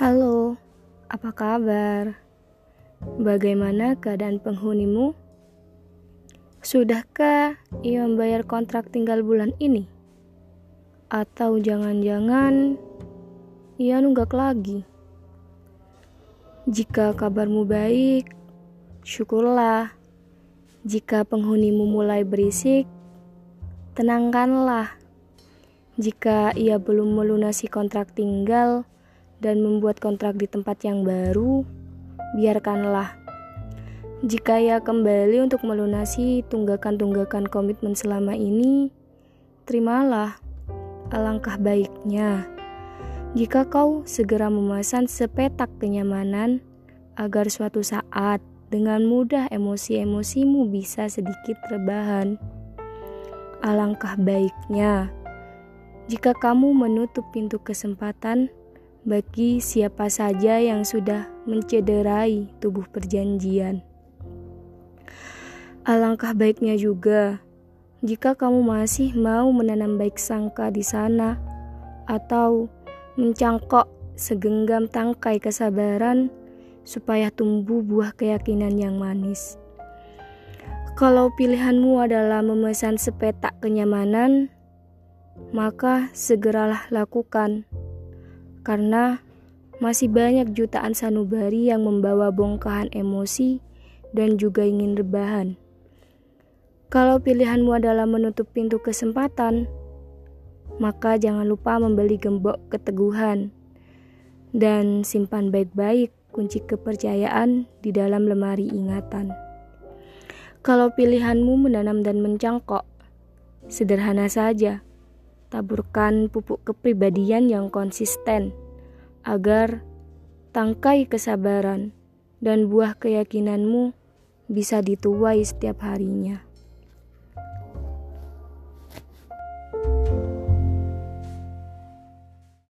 Halo, apa kabar? Bagaimana keadaan penghunimu? Sudahkah ia membayar kontrak tinggal bulan ini? Atau jangan-jangan ia nunggak lagi? Jika kabarmu baik, syukurlah. Jika penghunimu mulai berisik, tenangkanlah. Jika ia belum melunasi kontrak tinggal dan membuat kontrak di tempat yang baru, biarkanlah. Jika ia kembali untuk melunasi tunggakan-tunggakan komitmen selama ini, terimalah. Alangkah baiknya jika kau segera memesan sepetak kenyamanan agar suatu saat dengan mudah emosi-emosimu bisa sedikit rebahan. Alangkah baiknya jika kamu menutup pintu kesempatan bagi siapa saja yang sudah mencederai tubuh perjanjian. Alangkah baiknya juga jika kamu masih mau menanam baik sangka di sana atau mencangkok segenggam tangkai kesabaran supaya tumbuh buah keyakinan yang manis. Kalau pilihanmu adalah memesan sepetak kenyamanan, maka segeralah lakukan, karena masih banyak jutaan sanubari yang membawa bongkahan emosi dan juga ingin rebahan. Kalau pilihanmu adalah menutup pintu kesempatan, maka jangan lupa membeli gembok keteguhan dan simpan baik-baik kunci kepercayaan di dalam lemari ingatan. Kalau pilihanmu menanam dan mencangkok, sederhana saja taburkan pupuk kepribadian yang konsisten agar tangkai kesabaran dan buah keyakinanmu bisa dituai setiap harinya.